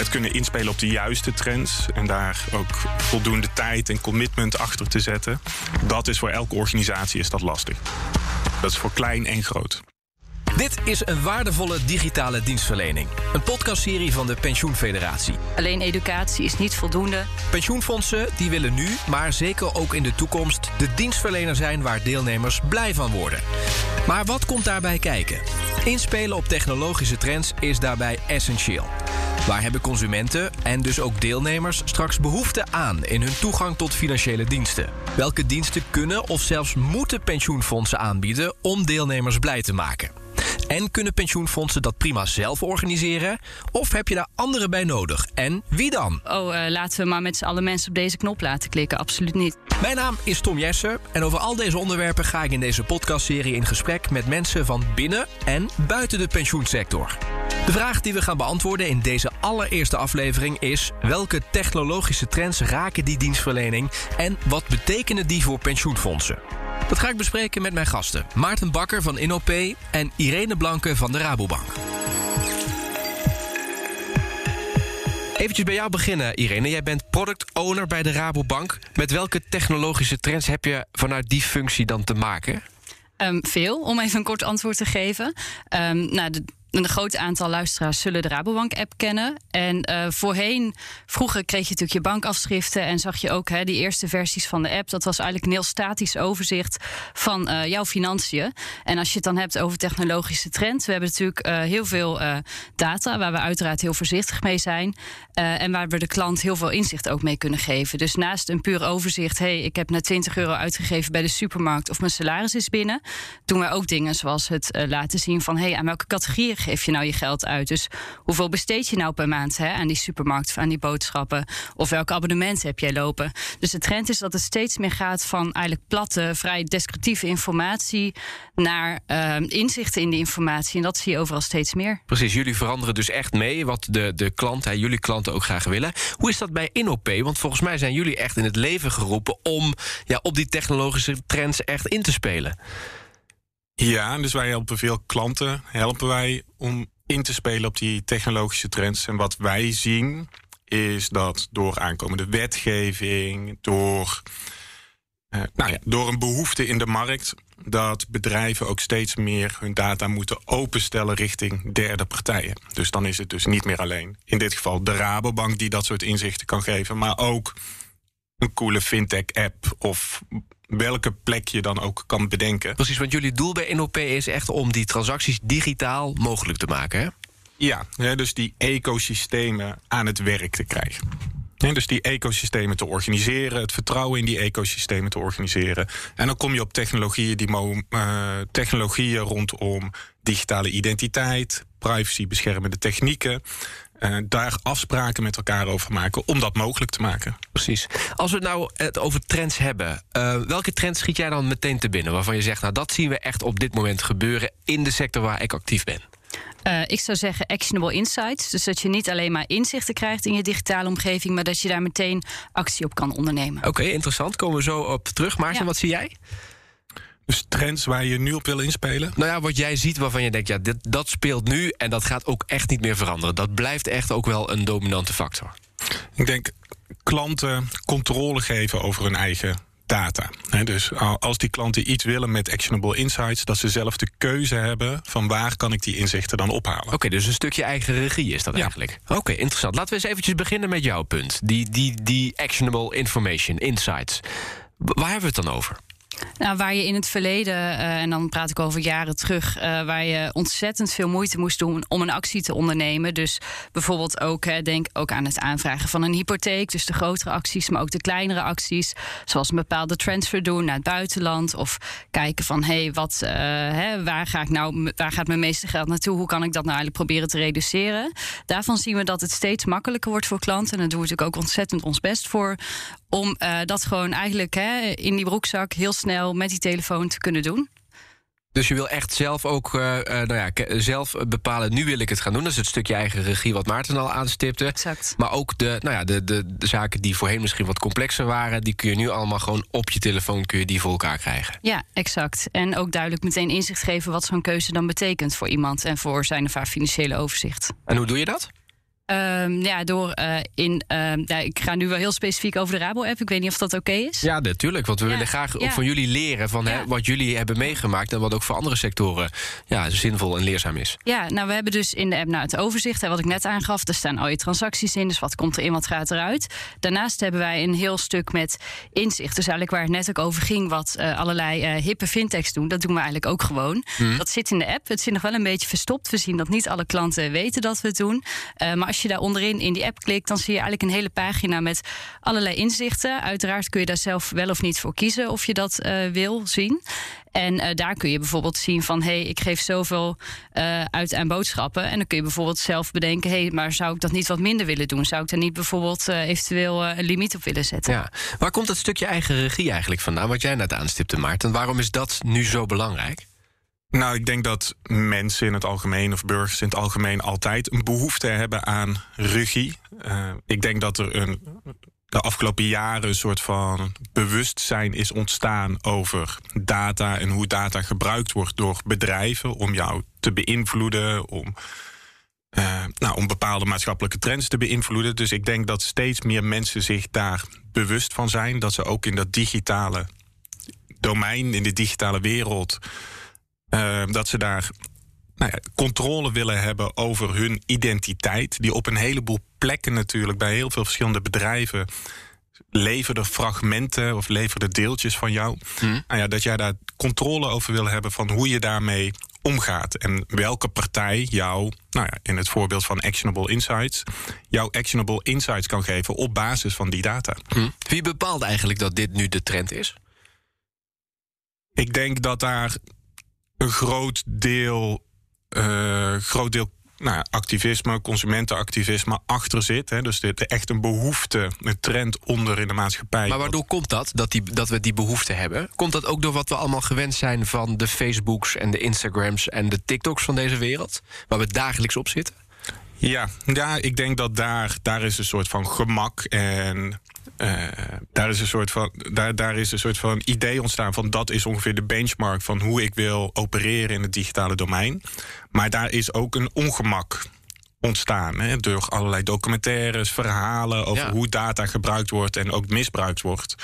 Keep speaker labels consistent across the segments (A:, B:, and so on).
A: het kunnen inspelen op de juiste trends en daar ook voldoende tijd en commitment achter te zetten, dat is voor elke organisatie is dat lastig. Dat is voor klein en groot.
B: Dit is een waardevolle digitale dienstverlening. Een podcastserie van de Pensioenfederatie.
C: Alleen educatie is niet voldoende.
B: Pensioenfondsen die willen nu, maar zeker ook in de toekomst... de dienstverlener zijn waar deelnemers blij van worden. Maar wat komt daarbij kijken? Inspelen op technologische trends is daarbij essentieel. Waar hebben consumenten en dus ook deelnemers straks behoefte aan in hun toegang tot financiële diensten? Welke diensten kunnen of zelfs moeten pensioenfondsen aanbieden om deelnemers blij te maken? En kunnen pensioenfondsen dat prima zelf organiseren? Of heb je daar anderen bij nodig? En wie dan?
C: Oh, uh, laten we maar met z'n allen mensen op deze knop laten klikken. Absoluut niet.
B: Mijn naam is Tom Jessen en over al deze onderwerpen ga ik in deze podcastserie in gesprek met mensen van binnen en buiten de pensioensector. De vraag die we gaan beantwoorden in deze allereerste aflevering is: welke technologische trends raken die dienstverlening en wat betekenen die voor pensioenfondsen? Dat ga ik bespreken met mijn gasten. Maarten Bakker van InOP en Irene Blanke van de Rabobank. Eventjes bij jou beginnen, Irene. Jij bent product owner bij de Rabobank. Met welke technologische trends heb je vanuit die functie dan te maken?
C: Um, veel, om even een kort antwoord te geven. Um, nou, de een groot aantal luisteraars zullen de Rabobank-app kennen. En uh, voorheen, vroeger kreeg je natuurlijk je bankafschriften en zag je ook hè, die eerste versies van de app. Dat was eigenlijk een heel statisch overzicht van uh, jouw financiën. En als je het dan hebt over technologische trends, we hebben natuurlijk uh, heel veel data waar we uiteraard heel voorzichtig mee zijn. en waar we de klant heel veel inzicht ook mee kunnen geven. Dus naast een puur overzicht, hey, ik heb net 20 euro uitgegeven bij de supermarkt of mijn salaris is binnen, doen wij ook dingen zoals het laten zien van hey, aan welke categorieën geef je nou je geld uit? Dus hoeveel besteed je nou per maand hè, aan die supermarkt, aan die boodschappen? Of welke abonnementen heb jij lopen? Dus de trend is dat het steeds meer gaat van eigenlijk platte, vrij descriptieve informatie naar uh, inzichten in die informatie. En dat zie je overal steeds meer.
B: Precies, jullie veranderen dus echt mee wat de, de klant, jullie klanten ook graag willen. Hoe is dat bij InOP? Want volgens mij zijn jullie echt in het leven geroepen om ja, op die technologische trends echt in te spelen.
A: Ja, dus wij helpen veel klanten, helpen wij om in te spelen op die technologische trends. En wat wij zien is dat door aankomende wetgeving, door, uh, nou ja, door een behoefte in de markt, dat bedrijven ook steeds meer hun data moeten openstellen richting derde partijen. Dus dan is het dus niet meer alleen in dit geval de Rabobank die dat soort inzichten kan geven, maar ook een coole fintech-app of welke plek je dan ook kan bedenken.
B: Precies, want jullie doel bij NOP is echt om die transacties digitaal mogelijk te maken, hè?
A: Ja, dus die ecosystemen aan het werk te krijgen. dus die ecosystemen te organiseren, het vertrouwen in die ecosystemen te organiseren. En dan kom je op technologieën, die uh, technologieën rondom digitale identiteit, privacy beschermende technieken. Uh, daar afspraken met elkaar over maken om dat mogelijk te maken.
B: Precies. Als we nou het over trends hebben, uh, welke trends schiet jij dan meteen te binnen waarvan je zegt, nou dat zien we echt op dit moment gebeuren in de sector waar ik actief ben?
C: Uh, ik zou zeggen actionable insights. Dus dat je niet alleen maar inzichten krijgt in je digitale omgeving, maar dat je daar meteen actie op kan ondernemen.
B: Oké, okay, interessant. Komen we zo op terug. Maarten, ja. wat zie jij?
A: Dus trends waar je nu op wil inspelen?
B: Nou ja, wat jij ziet waarvan je denkt, ja, dit, dat speelt nu en dat gaat ook echt niet meer veranderen. Dat blijft echt ook wel een dominante factor.
A: Ik denk klanten controle geven over hun eigen data. dus als die klanten iets willen met actionable insights, dat ze zelf de keuze hebben van waar kan ik die inzichten dan ophalen.
B: Oké, dus een stukje eigen regie is dat ja. eigenlijk. Oké, interessant. Laten we eens eventjes beginnen met jouw punt. Die, die, die actionable information, insights. Waar hebben we het dan over?
C: Nou, waar je in het verleden, uh, en dan praat ik over jaren terug, uh, waar je ontzettend veel moeite moest doen om een actie te ondernemen. Dus bijvoorbeeld ook, uh, denk ook aan het aanvragen van een hypotheek. Dus de grotere acties, maar ook de kleinere acties. Zoals een bepaalde transfer doen naar het buitenland. Of kijken van hé, hey, wat, hè, waar, ga ik nou, waar gaat mijn meeste geld naartoe? Hoe kan ik dat nou eigenlijk proberen te reduceren? Daarvan zien we dat het steeds makkelijker wordt voor klanten. En daar doen we natuurlijk ook ontzettend ons best voor om dat gewoon eigenlijk hè, in die broekzak heel snel met die telefoon te kunnen doen.
B: Dus je wil echt zelf ook uh, uh, nou ja, zelf bepalen, nu wil ik het gaan doen. Dat is het stukje eigen regie wat Maarten al aanstipte.
C: Exact.
B: Maar ook de, nou ja, de, de, de, zaken die voorheen misschien wat complexer waren... die kun je nu allemaal gewoon op je telefoon kun je die voor elkaar krijgen.
C: Ja, exact. En ook duidelijk meteen inzicht geven wat zo'n keuze dan betekent voor iemand... en voor zijn of haar financiële overzicht.
B: En hoe doe je dat?
C: Ehm, ja, door uh, in. Uh, ja, ik ga nu wel heel specifiek over de Rabo-app. Ik weet niet of dat oké is.
B: Ja, natuurlijk. Want we willen graag ook van jullie leren van hè, wat jullie hebben meegemaakt. En wat ook voor andere sectoren ja, zinvol en leerzaam is.
C: Ja, nou, we hebben dus in de app nou, het overzicht. Hè, wat ik net aangaf. Er staan al je transacties in. Dus wat komt erin, wat gaat eruit. Daarnaast hebben wij een heel stuk met inzicht. Dus eigenlijk waar het net ook over ging. Wat uh, allerlei hippe fintechs doen. Dat doen we eigenlijk ook gewoon. Hmm. Dat zit in de app. Het zit nog wel een beetje verstopt. We zien dat niet alle klanten weten dat we het doen. maar als je daar onderin in die app klikt, dan zie je eigenlijk een hele pagina met allerlei inzichten. Uiteraard kun je daar zelf wel of niet voor kiezen of je dat uh, wil zien. En uh, daar kun je bijvoorbeeld zien van... hé, hey, ik geef zoveel uh, uit aan boodschappen. En dan kun je bijvoorbeeld zelf bedenken... hé, hey, maar zou ik dat niet wat minder willen doen? Zou ik daar niet bijvoorbeeld eventueel een limiet op willen zetten?
B: Ja. Waar komt dat stukje eigen regie eigenlijk vandaan? Wat jij net aanstipte, Maarten. Waarom is dat nu zo belangrijk?
A: Nou, ik denk dat mensen in het algemeen of burgers in het algemeen altijd een behoefte hebben aan regie. Uh, ik denk dat er een, de afgelopen jaren een soort van bewustzijn is ontstaan over data en hoe data gebruikt wordt door bedrijven om jou te beïnvloeden, om, uh, nou, om bepaalde maatschappelijke trends te beïnvloeden. Dus ik denk dat steeds meer mensen zich daar bewust van zijn, dat ze ook in dat digitale domein, in de digitale wereld uh, dat ze daar nou ja, controle willen hebben over hun identiteit. Die op een heleboel plekken natuurlijk, bij heel veel verschillende bedrijven. leveren fragmenten of leveren deeltjes van jou. Hmm. Nou ja, dat jij daar controle over wil hebben van hoe je daarmee omgaat. En welke partij jou, nou ja, in het voorbeeld van Actionable Insights, jouw Actionable Insights kan geven op basis van die data.
B: Hmm. Wie bepaalt eigenlijk dat dit nu de trend is?
A: Ik denk dat daar een groot deel, uh, groot deel nou, activisme, consumentenactivisme achter zit. Hè. Dus dit echt een behoefte, een trend onder in de maatschappij.
B: Maar waardoor komt dat, dat, dat we die behoefte hebben? Komt dat ook door wat we allemaal gewend zijn van de Facebooks en de Instagrams en de TikToks van deze wereld? Waar we dagelijks op zitten?
A: Ja, ja ik denk dat daar, daar is een soort van gemak en uh, daar, is een soort van, daar, daar is een soort van idee ontstaan van dat is ongeveer de benchmark van hoe ik wil opereren in het digitale domein. Maar daar is ook een ongemak ontstaan hè, door allerlei documentaires, verhalen over hoe data gebruikt wordt en ook misbruikt wordt.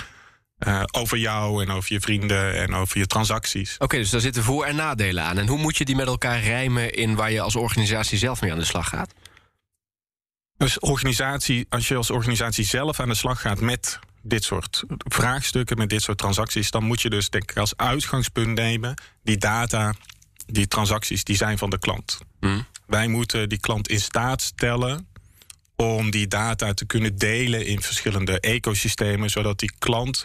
A: Uh, over jou en over je vrienden en over je transacties.
B: Oké, dus daar zitten voor- en nadelen aan. En hoe moet je die met elkaar rijmen in waar je als organisatie zelf mee aan de slag gaat?
A: Dus organisatie, als je als organisatie zelf aan de slag gaat met dit soort vraagstukken, met dit soort transacties, dan moet je dus denk ik als uitgangspunt nemen, die data, die transacties, die zijn van de klant. Hmm. Wij moeten die klant in staat stellen om die data te kunnen delen in verschillende ecosystemen, zodat die klant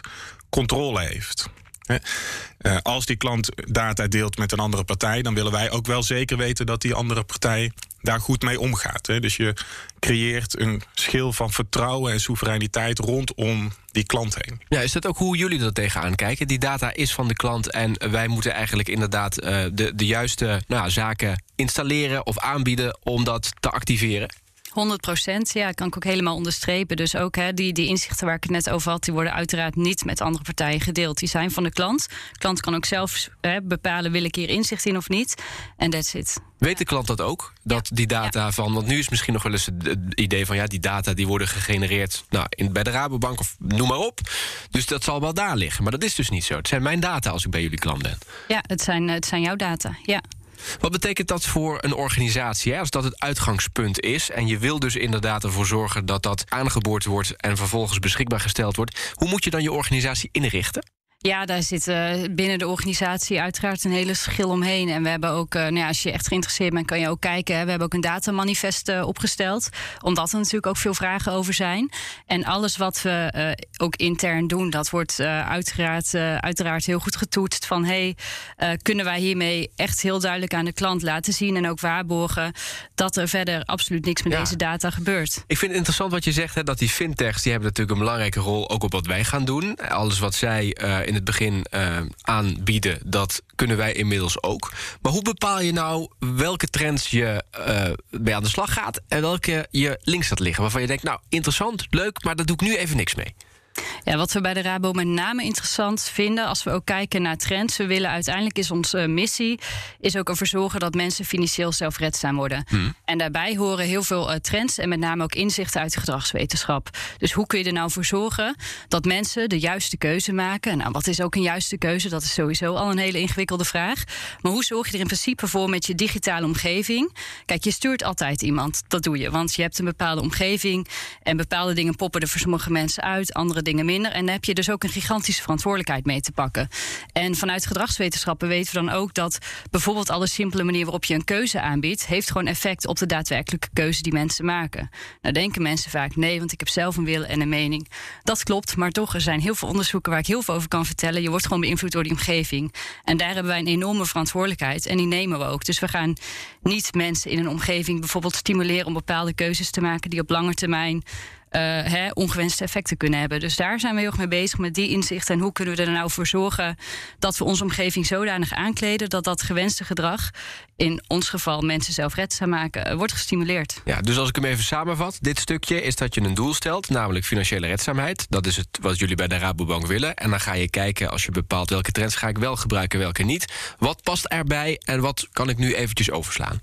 A: controle heeft. Uh, als die klant data deelt met een andere partij, dan willen wij ook wel zeker weten dat die andere partij daar goed mee omgaat. Hè. Dus je creëert een schil van vertrouwen en soevereiniteit rondom die klant heen.
B: Ja, is dat ook hoe jullie er tegenaan kijken? Die data is van de klant en wij moeten eigenlijk inderdaad uh, de, de juiste nou, zaken installeren of aanbieden om dat te activeren?
C: 100 procent, ja, kan ik ook helemaal onderstrepen. Dus ook hè, die, die inzichten waar ik het net over had, die worden uiteraard niet met andere partijen gedeeld. Die zijn van de klant. De klant kan ook zelf hè, bepalen: wil ik hier inzicht in of niet? En that's it.
B: Weet de klant dat ook? Dat die data van. Want nu is misschien nog wel eens het idee van ja, die data die worden gegenereerd nou, in, bij de Rabobank of noem maar op. Dus dat zal wel daar liggen. Maar dat is dus niet zo. Het zijn mijn data als ik bij jullie klant ben.
C: Ja, het zijn, het zijn jouw data. Ja.
B: Wat betekent dat voor een organisatie? Hè? Als dat het uitgangspunt is en je wil dus inderdaad ervoor zorgen dat dat aangeboord wordt en vervolgens beschikbaar gesteld wordt, hoe moet je dan je organisatie inrichten?
C: Ja, daar zit uh, binnen de organisatie uiteraard een hele schil omheen. En we hebben ook, uh, nou ja, als je echt geïnteresseerd bent, kan je ook kijken. Hè. We hebben ook een datamanifest uh, opgesteld. Omdat er natuurlijk ook veel vragen over zijn. En alles wat we ook intern doen, dat wordt uiteraard, uiteraard heel goed getoetst. Van hey, kunnen wij hiermee echt heel duidelijk aan de klant laten zien en ook waarborgen dat er verder absoluut niks met deze data gebeurt.
B: Ik vind het interessant wat je zegt, hè, dat die fintechs die hebben natuurlijk een belangrijke rol ook op wat wij gaan doen. Alles wat zij in het begin uh, aanbieden, dat kunnen wij inmiddels ook. Maar hoe bepaal je nou welke trends je uh, bij aan de slag gaat en welke je links gaat liggen? Waarvan je denkt, nou interessant, leuk, maar daar doe ik nu even niks mee.
C: Ja, wat we bij de Rabo met name interessant vinden, als we ook kijken naar trends, we willen uiteindelijk is onze missie is ook ervoor zorgen dat mensen financieel zelfredzaam worden. Hmm. En daarbij horen heel veel trends en met name ook inzichten uit de gedragswetenschap. Dus hoe kun je er nou voor zorgen dat mensen de juiste keuze maken? Nou, wat is ook een juiste keuze? Dat is sowieso al een hele ingewikkelde vraag. Maar hoe zorg je er in principe voor met je digitale omgeving? Kijk, je stuurt altijd iemand. Dat doe je, want je hebt een bepaalde omgeving en bepaalde dingen poppen er voor sommige mensen uit, andere dingen minder. En daar heb je dus ook een gigantische verantwoordelijkheid mee te pakken. En vanuit gedragswetenschappen weten we dan ook dat bijvoorbeeld alle simpele manier waarop je een keuze aanbiedt, heeft gewoon effect op de daadwerkelijke keuze die mensen maken. Nou denken mensen vaak nee, want ik heb zelf een wil en een mening. Dat klopt, maar toch, er zijn heel veel onderzoeken waar ik heel veel over kan vertellen. Je wordt gewoon beïnvloed door die omgeving. En daar hebben wij een enorme verantwoordelijkheid en die nemen we ook. Dus we gaan niet mensen in een omgeving bijvoorbeeld stimuleren om bepaalde keuzes te maken die op lange termijn hè, ongewenste effecten kunnen hebben. Dus daar zijn we heel erg mee bezig met die inzichten. En hoe kunnen we er nou voor zorgen dat we onze omgeving zodanig aankleden dat dat gewenste gedrag, in ons geval mensen zelfredzaam maken, uh, wordt gestimuleerd.
B: Ja, dus als ik hem even samenvat, dit stukje is dat je een doel stelt, namelijk financiële redzaamheid. Dat is het wat jullie bij de Rabobank willen. En dan ga je kijken als je bepaalt welke trends ga ik wel gebruiken, welke niet. Wat past erbij en wat kan ik nu eventjes overslaan?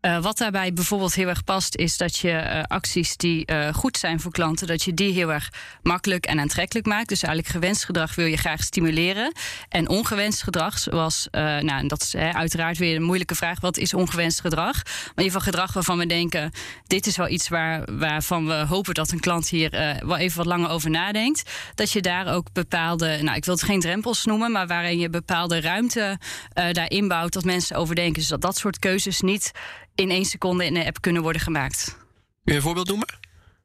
C: Uh, wat daarbij bijvoorbeeld heel erg past, is dat je uh, acties die uh, goed zijn voor klanten, dat je die heel erg makkelijk en aantrekkelijk maakt. Dus eigenlijk gewenst gedrag wil je graag stimuleren. En ongewenst gedrag, zoals, nou, dat is uiteraard weer een moeilijke vraag: wat is ongewenst gedrag? Maar in ieder geval gedrag waarvan we denken: dit is wel iets waar, waarvan we hopen dat een klant hier wel even wat langer over nadenkt. Dat je daar ook bepaalde, nou, ik wil het geen drempels noemen, maar waarin je bepaalde ruimte daarin bouwt dat mensen overdenken. Dus dat dat soort keuzes niet in één seconde in de app kunnen worden gemaakt. Kun
B: je een voorbeeld noemen?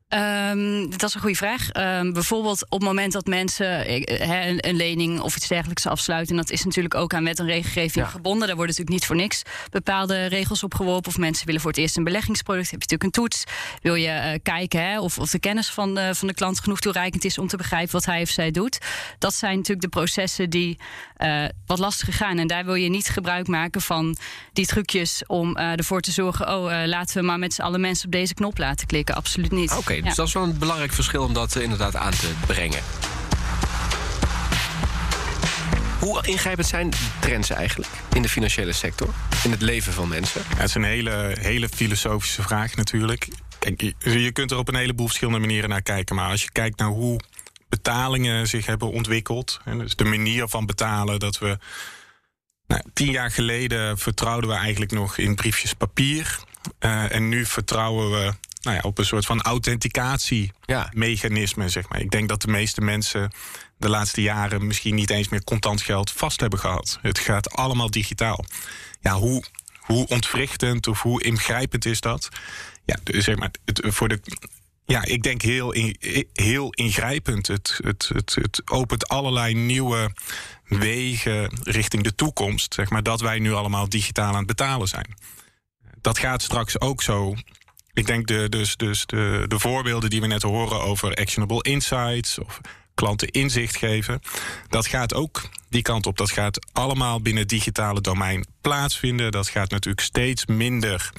C: Um, dat is een goede vraag. Um, bijvoorbeeld op het moment dat mensen uh, een, een, lening of iets dergelijks afsluiten, dat is natuurlijk ook aan wet en regelgeving gebonden. Daar worden natuurlijk niet voor niks bepaalde regels opgeworpen. Of mensen willen voor het eerst een beleggingsproduct, heb je natuurlijk een toets. Wil je uh, kijken hè, of, of de kennis van de, van de klant genoeg toereikend is om te begrijpen wat hij of zij doet. Dat zijn natuurlijk de processen die uh, wat lastiger gaan. En daar wil je niet gebruik maken van die trucjes om ervoor te zorgen: oh, laten we maar met z'n allen mensen op deze knop laten klikken. Absoluut niet.
B: Oké, dus dat is wel een belangrijk verschil om dat inderdaad aan te brengen. Hoe ingrijpend zijn trends eigenlijk in de financiële sector, in het leven van mensen?
A: Ja, het is een hele, hele filosofische vraag natuurlijk. Kijk, je kunt er op een heleboel verschillende manieren naar kijken. Maar als je kijkt naar hoe betalingen zich hebben ontwikkeld, dus de manier van betalen, dat we. Nou, tien jaar geleden vertrouwden we eigenlijk nog in briefjes papier. Uh, en nu vertrouwen we nou ja, op een soort van authenticatiemechanisme, ja. zeg maar. Ik denk dat de meeste mensen de laatste jaren misschien niet eens meer contant geld vast hebben gehad. Het gaat allemaal digitaal. Ja, hoe, hoe ontwrichtend of hoe ingrijpend is dat? Ja, zeg maar, het, voor de, ja, ik denk heel, heel ingrijpend. Het, het, het, het opent allerlei nieuwe wegen richting de toekomst. Zeg maar, dat wij nu allemaal digitaal aan het betalen zijn. Dat gaat straks ook zo ik denk de, dus, dus de, de voorbeelden die we net horen over actionable insights of klanten inzicht geven, dat gaat ook die kant op. Dat gaat allemaal binnen het digitale domein plaatsvinden. Dat gaat natuurlijk steeds minder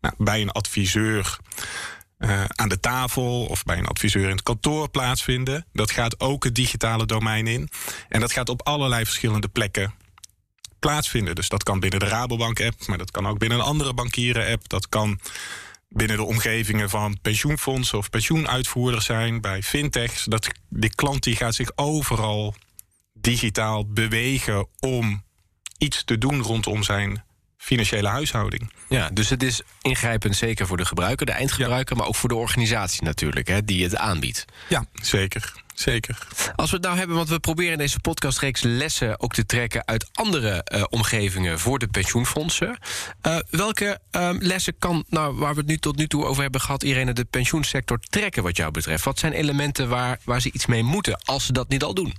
A: nou, bij een adviseur uh, aan de tafel of bij een adviseur in het kantoor plaatsvinden. Dat gaat ook het digitale domein in. En dat gaat op allerlei verschillende plekken plaatsvinden. Dus dat kan binnen de Rabobank-app, maar dat kan ook binnen een andere bankieren-app. Dat kan binnen de omgevingen van pensioenfondsen of pensioenuitvoerders zijn, bij fintechs. Dat die klant die gaat zich overal digitaal bewegen om iets te doen rondom zijn financiële huishouding.
B: Ja, dus het is ingrijpend zeker voor de gebruiker, de eindgebruiker, maar ook voor de organisatie natuurlijk, hè, die het aanbiedt.
A: Ja, zeker. Zeker.
B: Als we het nou hebben, want we proberen in deze podcastreeks lessen ook te trekken uit andere uh, omgevingen voor de pensioenfondsen. Uh, welke uh, lessen kan, nou, waar we het nu tot nu toe over hebben gehad, Irene, de pensioensector trekken wat jou betreft? Wat zijn elementen waar, waar ze iets mee moeten als ze dat niet al doen?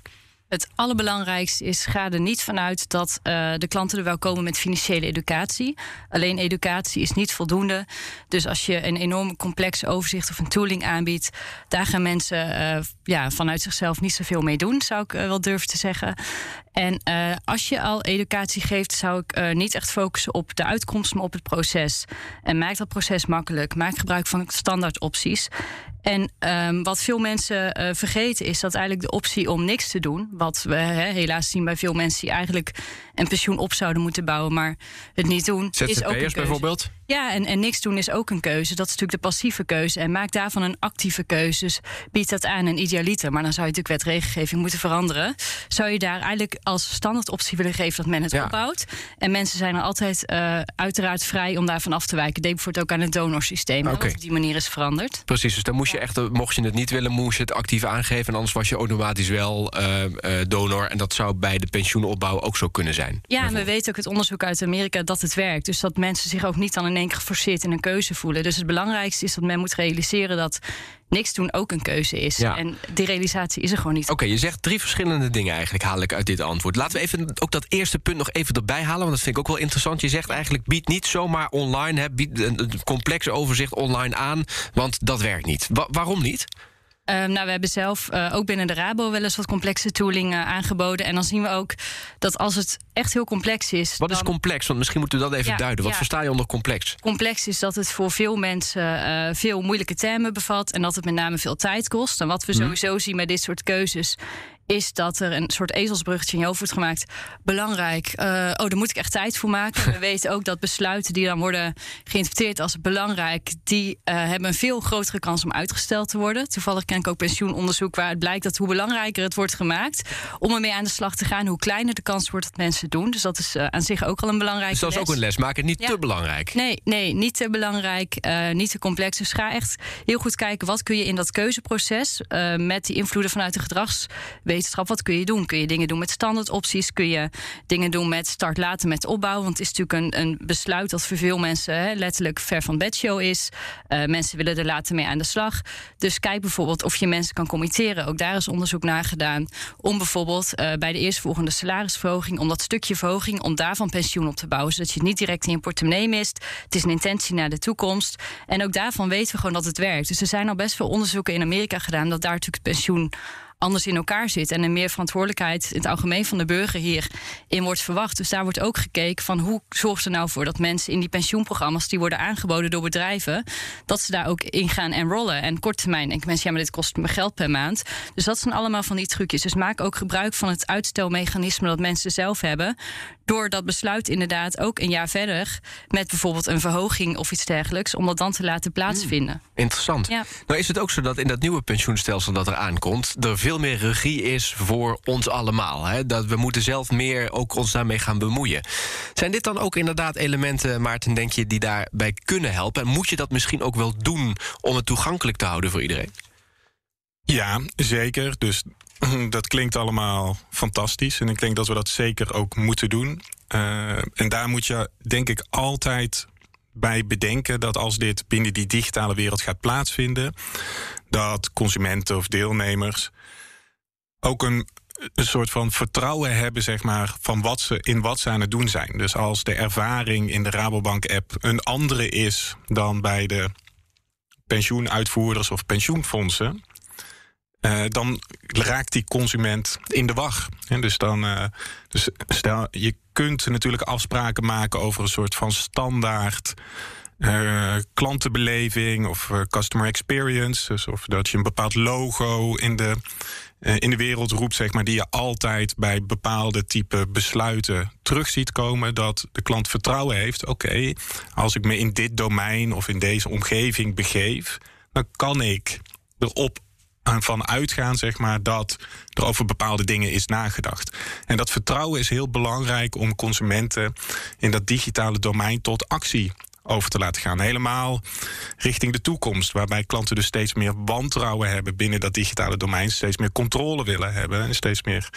C: Het allerbelangrijkste is: ga er niet vanuit dat uh, de klanten er wel komen met financiële educatie. Alleen educatie is niet voldoende. Dus als je een enorm complex overzicht of een tooling aanbiedt, daar gaan mensen uh, ja, vanuit zichzelf niet zoveel mee doen, zou ik uh, wel durven te zeggen. En uh, als je al educatie geeft, zou ik uh, niet echt focussen op de uitkomst, maar op het proces. En maak dat proces makkelijk. Maak gebruik van standaard opties. En um, wat veel mensen uh, vergeten is dat eigenlijk de optie om niks te doen, wat we he, helaas zien bij veel mensen die eigenlijk een pensioen op zouden moeten bouwen, maar het niet doen, is ook een keuze.
B: bijvoorbeeld?
C: Ja, en, en niks doen is ook een keuze. Dat is natuurlijk de passieve keuze. En maak daarvan een actieve keuze. Dus bied dat aan een idealiter. Maar dan zou je natuurlijk wet regelgeving moeten veranderen. Zou je daar eigenlijk als standaard optie willen geven dat men het ja. opbouwt? En mensen zijn er altijd uh, uiteraard vrij om daarvan af te wijken. Denk bijvoorbeeld ook aan het donorsysteem. Okay. Dat op die manier is veranderd.
B: Precies, dus dan moest je echt, mocht je het niet willen, moest je het actief aangeven. En anders was je automatisch wel uh, uh, donor. En dat zou bij de pensioenopbouw ook zo kunnen zijn.
C: Ja, en we weten ook het onderzoek uit Amerika dat het werkt. Dus dat mensen zich ook niet dan in één keer geforceerd in een keuze voelen. Dus het belangrijkste is dat men moet realiseren dat niks doen ook een keuze is. Ja. En die realisatie is er gewoon niet.
B: Oké, je zegt drie verschillende dingen eigenlijk, haal ik uit dit antwoord. Laten we even ook dat eerste punt nog even erbij halen, want dat vind ik ook wel interessant. Je zegt eigenlijk, bied niet zomaar online, hè, bied een complex overzicht online aan, want dat werkt niet. Wa waarom niet?
C: Um, nou, we hebben zelf uh, ook binnen de Rabo wel eens wat complexe tooling uh, aangeboden. En dan zien we ook dat als het echt heel complex is.
B: Wat
C: dan...
B: is complex? Want misschien moeten we dat even ja, duiden. Wat ja. versta je onder complex?
C: Complex is dat het voor veel mensen uh, veel moeilijke termen bevat. En dat het met name veel tijd kost. En wat we sowieso hmm. zien met dit soort keuzes is dat er een soort ezelsbruggetje in je hoofd wordt gemaakt. Belangrijk. Uh, oh, daar moet ik echt tijd voor maken. We weten ook dat besluiten die dan worden geïnterpreteerd als belangrijk, die uh, hebben een veel grotere kans om uitgesteld te worden. Toevallig ken ik ook pensioenonderzoek waar het blijkt dat hoe belangrijker het wordt gemaakt om ermee aan de slag te gaan, hoe kleiner de kans wordt dat mensen het doen. Dus dat is uh, aan zich ook al een belangrijke
B: Dus dat is
C: les.
B: ook een les. Maak het niet ja. te belangrijk.
C: Nee, nee, niet te belangrijk, niet te complex. Dus ga echt heel goed kijken wat kun je in dat keuzeproces met die invloeden vanuit de gedrags wetenschap. Wat kun je doen? Kun je dingen doen met standaardopties? Kun je dingen doen met start laten met opbouw? Want het is natuurlijk een, een besluit dat voor veel mensen hè, letterlijk ver van bedshow is. Uh, mensen willen er later mee aan de slag. Dus kijk bijvoorbeeld of je mensen kan committeren. Ook daar is onderzoek naar gedaan. Om bijvoorbeeld uh, bij de eerstvolgende salarisverhoging, om dat stukje verhoging, om daarvan pensioen op te bouwen. Zodat je het niet direct in je portemonnee mist. Het is een intentie naar de toekomst. En ook daarvan weten we gewoon dat het werkt. Dus er zijn al best veel onderzoeken in Amerika gedaan dat daar natuurlijk het pensioen anders in elkaar zit. En er meer verantwoordelijkheid in het algemeen van de burger hierin wordt verwacht. Dus daar wordt ook gekeken van hoe zorgt er nou voor dat mensen in die pensioenprogramma's die worden aangeboden door bedrijven, dat ze daar ook in gaan enrollen. En kort termijn denken mensen, ja, maar dit kost me geld per maand. Dus dat zijn allemaal van die trucjes. Dus maak ook gebruik van het uitstelmechanisme dat mensen zelf hebben. Door dat besluit inderdaad ook een jaar verder met bijvoorbeeld een verhoging of iets dergelijks, om dat dan te laten plaatsvinden.
B: Hmm, interessant. Ja. Nou is het ook zo dat in dat nieuwe pensioenstelsel dat er aankomt, er veel meer regie is voor ons allemaal. Hè? Dat we moeten zelf meer ook ons daarmee gaan bemoeien. Zijn dit dan ook inderdaad elementen, Maarten, denk je, die daarbij kunnen helpen? En moet je dat misschien ook wel doen om het toegankelijk te houden voor iedereen?
A: Ja, zeker. Dus dat klinkt allemaal fantastisch. En ik denk dat we dat zeker ook moeten doen. Uh, en daar moet je, denk ik, altijd bij bedenken dat als dit binnen die digitale wereld gaat plaatsvinden, dat consumenten of deelnemers ook een, soort van vertrouwen hebben, zeg maar, van wat ze in wat ze aan het doen zijn. Dus als de ervaring in de Rabobank-app een andere is dan bij de pensioenuitvoerders of pensioenfondsen. Uh, dan raakt die consument in de wacht. Dus dan, uh, dus stel, je kunt natuurlijk afspraken maken over een soort van standaard uh, klantenbeleving of uh, customer experience. Dus of dat je een bepaald logo in de, uh, in de wereld roept, zeg maar, die je altijd bij bepaalde type besluiten terug ziet komen. Dat de klant vertrouwen heeft. Oké, als ik me in dit domein of in deze omgeving begeef, dan kan ik erop van uitgaan, zeg maar, dat er over bepaalde dingen is nagedacht. En dat vertrouwen is heel belangrijk om consumenten in dat digitale domein tot actie over te laten gaan. Helemaal richting de toekomst, waarbij klanten dus steeds meer wantrouwen hebben binnen dat digitale domein, steeds meer controle willen hebben en steeds meer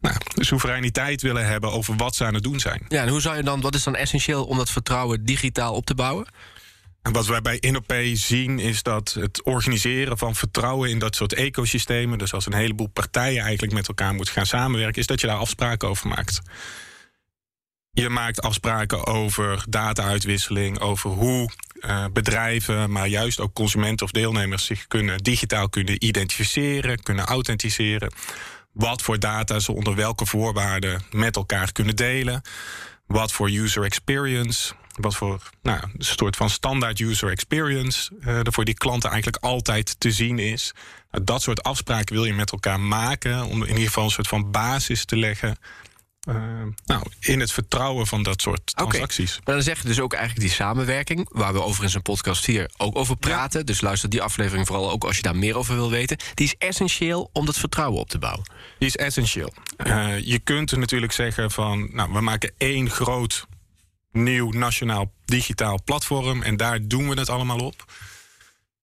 A: nou, soevereiniteit willen hebben over wat ze aan het doen zijn.
B: Ja, en hoe zou je dan, wat is dan essentieel om dat vertrouwen digitaal op te bouwen?
A: En wat wij bij InOP zien is dat het organiseren van vertrouwen in dat soort ecosystemen, dus als een heleboel partijen eigenlijk met elkaar moeten gaan samenwerken, is dat je daar afspraken over maakt. Je maakt afspraken over data-uitwisseling, over hoe uh, bedrijven, maar juist ook consumenten of deelnemers zich kunnen digitaal kunnen identificeren, kunnen authenticeren. wat voor data ze onder welke voorwaarden met elkaar kunnen delen. Wat voor user experience. Wat voor nou, een soort van standaard user experience uh, er voor die klanten eigenlijk altijd te zien is. Nou, dat soort afspraken wil je met elkaar maken om in ieder geval een soort van basis te leggen uh, nou, in het vertrouwen van dat soort transacties.
B: Okay. Maar dan zeg je dus ook eigenlijk die samenwerking, waar we over in zijn podcast hier ook over praten. Ja. Dus luister die aflevering vooral ook als je daar meer over wil weten. Die is essentieel om dat vertrouwen op te bouwen.
A: Die is essentieel. Uh, je kunt natuurlijk zeggen van, nou, we maken één groot nieuw nationaal digitaal platform en daar doen we het allemaal op.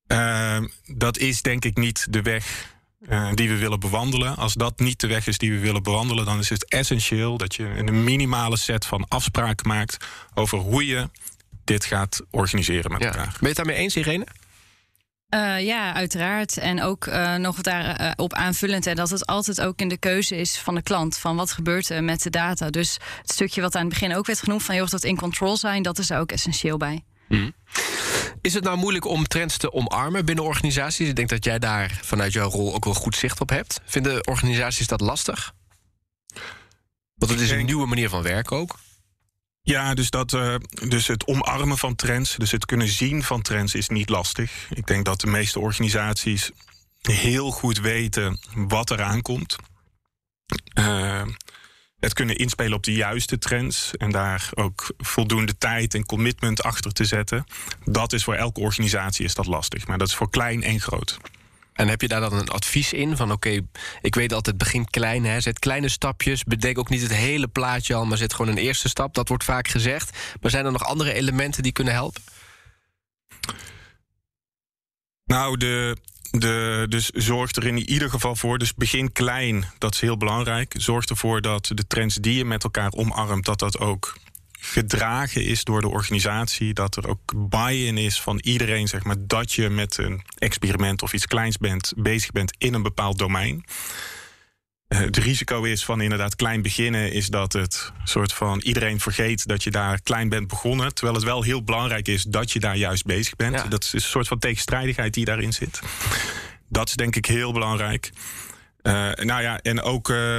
A: Uh, dat is denk ik niet de weg uh, die we willen bewandelen. Als dat niet de weg is die we willen bewandelen, dan is het essentieel dat je een minimale set van afspraken maakt over hoe je dit gaat organiseren met
B: ja.
A: elkaar.
B: Ben je het daarmee eens, Irene?
C: Uh, ja, uiteraard. En ook uh, nog daarop op aanvullend. En dat het altijd ook in de keuze is van de klant. Van wat gebeurt er met de data. Dus het stukje wat aan het begin ook werd genoemd. Van joh, dat in control zijn. Dat is er ook essentieel bij.
B: Mm. Is het nou moeilijk om trends te omarmen binnen organisaties? Ik denk dat jij daar vanuit jouw rol ook wel goed zicht op hebt. Vinden organisaties dat lastig? Want het is een nieuwe manier van werken ook.
A: Ja, dus, dat, uh, dus het omarmen van trends, dus het kunnen zien van trends is niet lastig. Ik denk dat de meeste organisaties heel goed weten wat er aankomt. Uh, het kunnen inspelen op de juiste trends en daar ook voldoende tijd en commitment achter te zetten. Dat is voor elke organisatie is dat lastig, maar dat is voor klein en groot.
B: En heb je daar dan een advies in? Van oké, okay, ik weet altijd, begin klein, hè, zet kleine stapjes. Bedenk ook niet het hele plaatje al, maar zet gewoon een eerste stap. Dat wordt vaak gezegd. Maar zijn er nog andere elementen die kunnen helpen?
A: Nou, de, de, dus zorg er in ieder geval voor. Dus begin klein, dat is heel belangrijk. Zorg ervoor dat de trends die je met elkaar omarmt, dat dat ook gedragen is door de organisatie. Dat er ook buy-in is van iedereen, zeg maar, dat je met een experiment of iets kleins bent, bezig bent in een bepaald domein. Het risico is van inderdaad klein beginnen, is dat het soort van iedereen vergeet dat je daar klein bent begonnen. Terwijl het wel heel belangrijk is dat je daar juist bezig bent. Ja. Dat is een soort van tegenstrijdigheid die daarin zit. Dat is denk ik heel belangrijk. Uh, nou ja, en ook uh,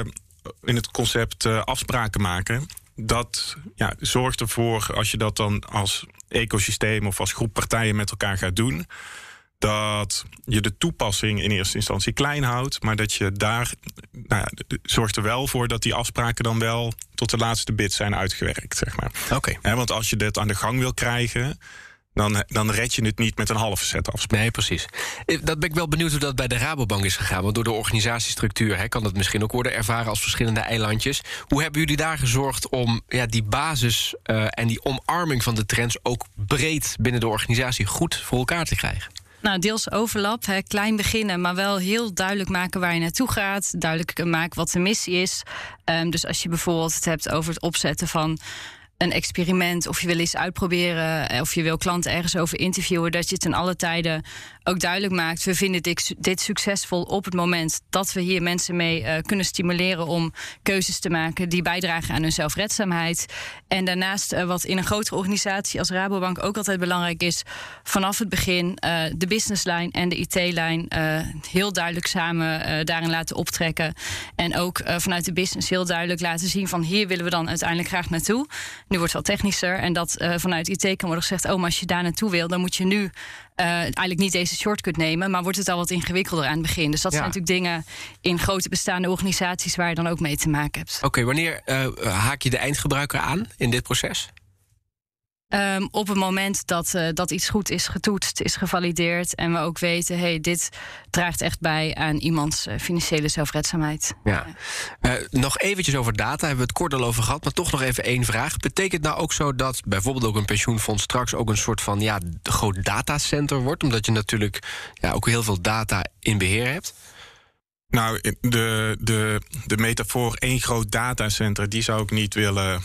A: in het concept uh, afspraken maken. Dat ja, zorgt ervoor, als je dat dan als ecosysteem of als groep partijen met elkaar gaat doen dat je de toepassing in eerste instantie klein houdt, maar dat je daar nou ja, zorgt er wel voor dat die afspraken dan wel tot de laatste bit zijn uitgewerkt, zeg maar.
B: Oké.
A: Okay. Want als je dit aan de gang wil krijgen, dan, dan red je het niet met een halve set afspraken.
B: Nee, precies. Dat ben ik wel benieuwd hoe dat bij de Rabobank is gegaan. Want door de organisatiestructuur hè, kan dat misschien ook worden ervaren als verschillende eilandjes. Hoe hebben jullie daar gezorgd om ja, die basis uh, en die omarming van de trends ook breed binnen de organisatie goed voor elkaar te krijgen?
C: Nou, deels overlap, hè, klein beginnen, maar wel heel duidelijk maken waar je naartoe gaat. Duidelijk maken wat de missie is. Um, dus als je bijvoorbeeld het hebt over het opzetten van een experiment of je wil iets uitproberen of je wil klanten ergens over interviewen, dat je in alle tijden ook duidelijk maakt. We vinden dit, dit succesvol op het moment dat we hier mensen mee uh, kunnen stimuleren om keuzes te maken die bijdragen aan hun zelfredzaamheid. En daarnaast, uh, wat in een grotere organisatie als Rabobank ook altijd belangrijk is, vanaf het begin uh, de businesslijn en de IT-lijn heel duidelijk samen daarin laten optrekken. En ook vanuit de business heel duidelijk laten zien van hier willen we dan uiteindelijk graag naartoe. Nu wordt het wel technischer. En dat uh, vanuit IT kan worden gezegd: oh, maar als je daar naartoe wil, dan moet je nu uh, eigenlijk niet deze shortcut nemen. Maar wordt het al wat ingewikkelder aan het begin. Dus dat ja. zijn natuurlijk dingen in grote bestaande organisaties waar je dan ook mee te maken hebt.
B: Oké, okay, wanneer uh, haak je de eindgebruiker aan in dit proces?
C: Um, op het moment dat, uh, dat iets goed is getoetst, is gevalideerd en we ook weten, hey, dit draagt echt bij aan iemands uh, financiële zelfredzaamheid.
B: Ja. Uh, nog eventjes over data, hebben we het kort al over gehad, maar toch nog even één vraag. Betekent nou ook zo dat bijvoorbeeld ook een pensioenfonds straks ook een soort van ja, groot datacenter wordt, omdat je natuurlijk ja, ook heel veel data in beheer hebt?
A: Nou, de, de, de metafoor één groot datacenter, die zou ik niet willen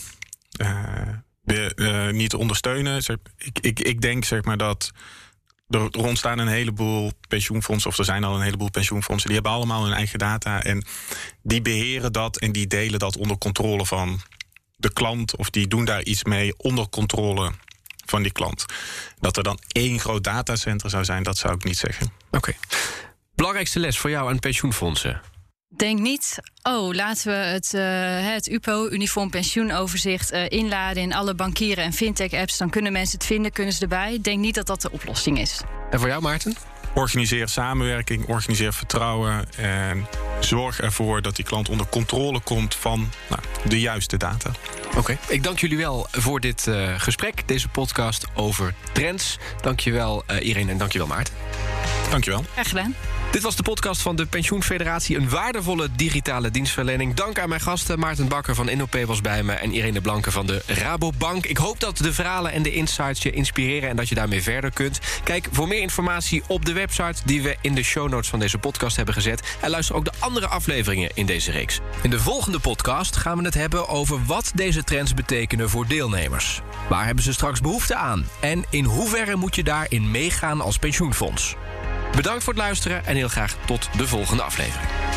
A: uh, niet ondersteunen. Ik, ik, ik denk zeg maar dat er ontstaan een heleboel pensioenfondsen, of er zijn al een heleboel pensioenfondsen, die hebben allemaal hun eigen data en die beheren dat en die delen dat onder controle van de klant, of die doen daar iets mee onder controle van die klant. Dat er dan één groot datacenter zou zijn, dat zou ik niet zeggen.
B: Oké. Belangrijkste les voor jou aan pensioenfondsen?
C: Denk niet, oh, laten we het, uh, het UPO, Uniform Pensioenoverzicht, uh, inladen in alle bankieren en fintech-apps. Dan kunnen mensen het vinden, kunnen ze erbij. Denk niet dat dat de oplossing is.
B: En voor jou, Maarten?
A: Organiseer samenwerking, organiseer vertrouwen en zorg ervoor dat die klant onder controle komt van nou, de juiste data.
B: Oké, ik dank jullie wel voor dit uh, gesprek, deze podcast over trends. Dank je wel, uh, Irene, en dank je wel, Maarten.
A: Dankjewel.
C: Graag gedaan.
B: Dit was de podcast van de Pensioenfederatie. Een waardevolle digitale dienstverlening. Dank aan mijn gasten. Maarten Bakker van InOP was bij me. En Irene Blanke van de Rabobank. Ik hoop dat de verhalen en de insights je inspireren. En dat je daarmee verder kunt. Kijk voor meer informatie op de website die we in de show notes van deze podcast hebben gezet. En luister ook de andere afleveringen in deze reeks. In de volgende podcast gaan we het hebben over wat deze trends betekenen voor deelnemers. Waar hebben ze straks behoefte aan? En in hoeverre moet je daarin meegaan als pensioenfonds? Bedankt voor het luisteren en heel graag tot de volgende aflevering.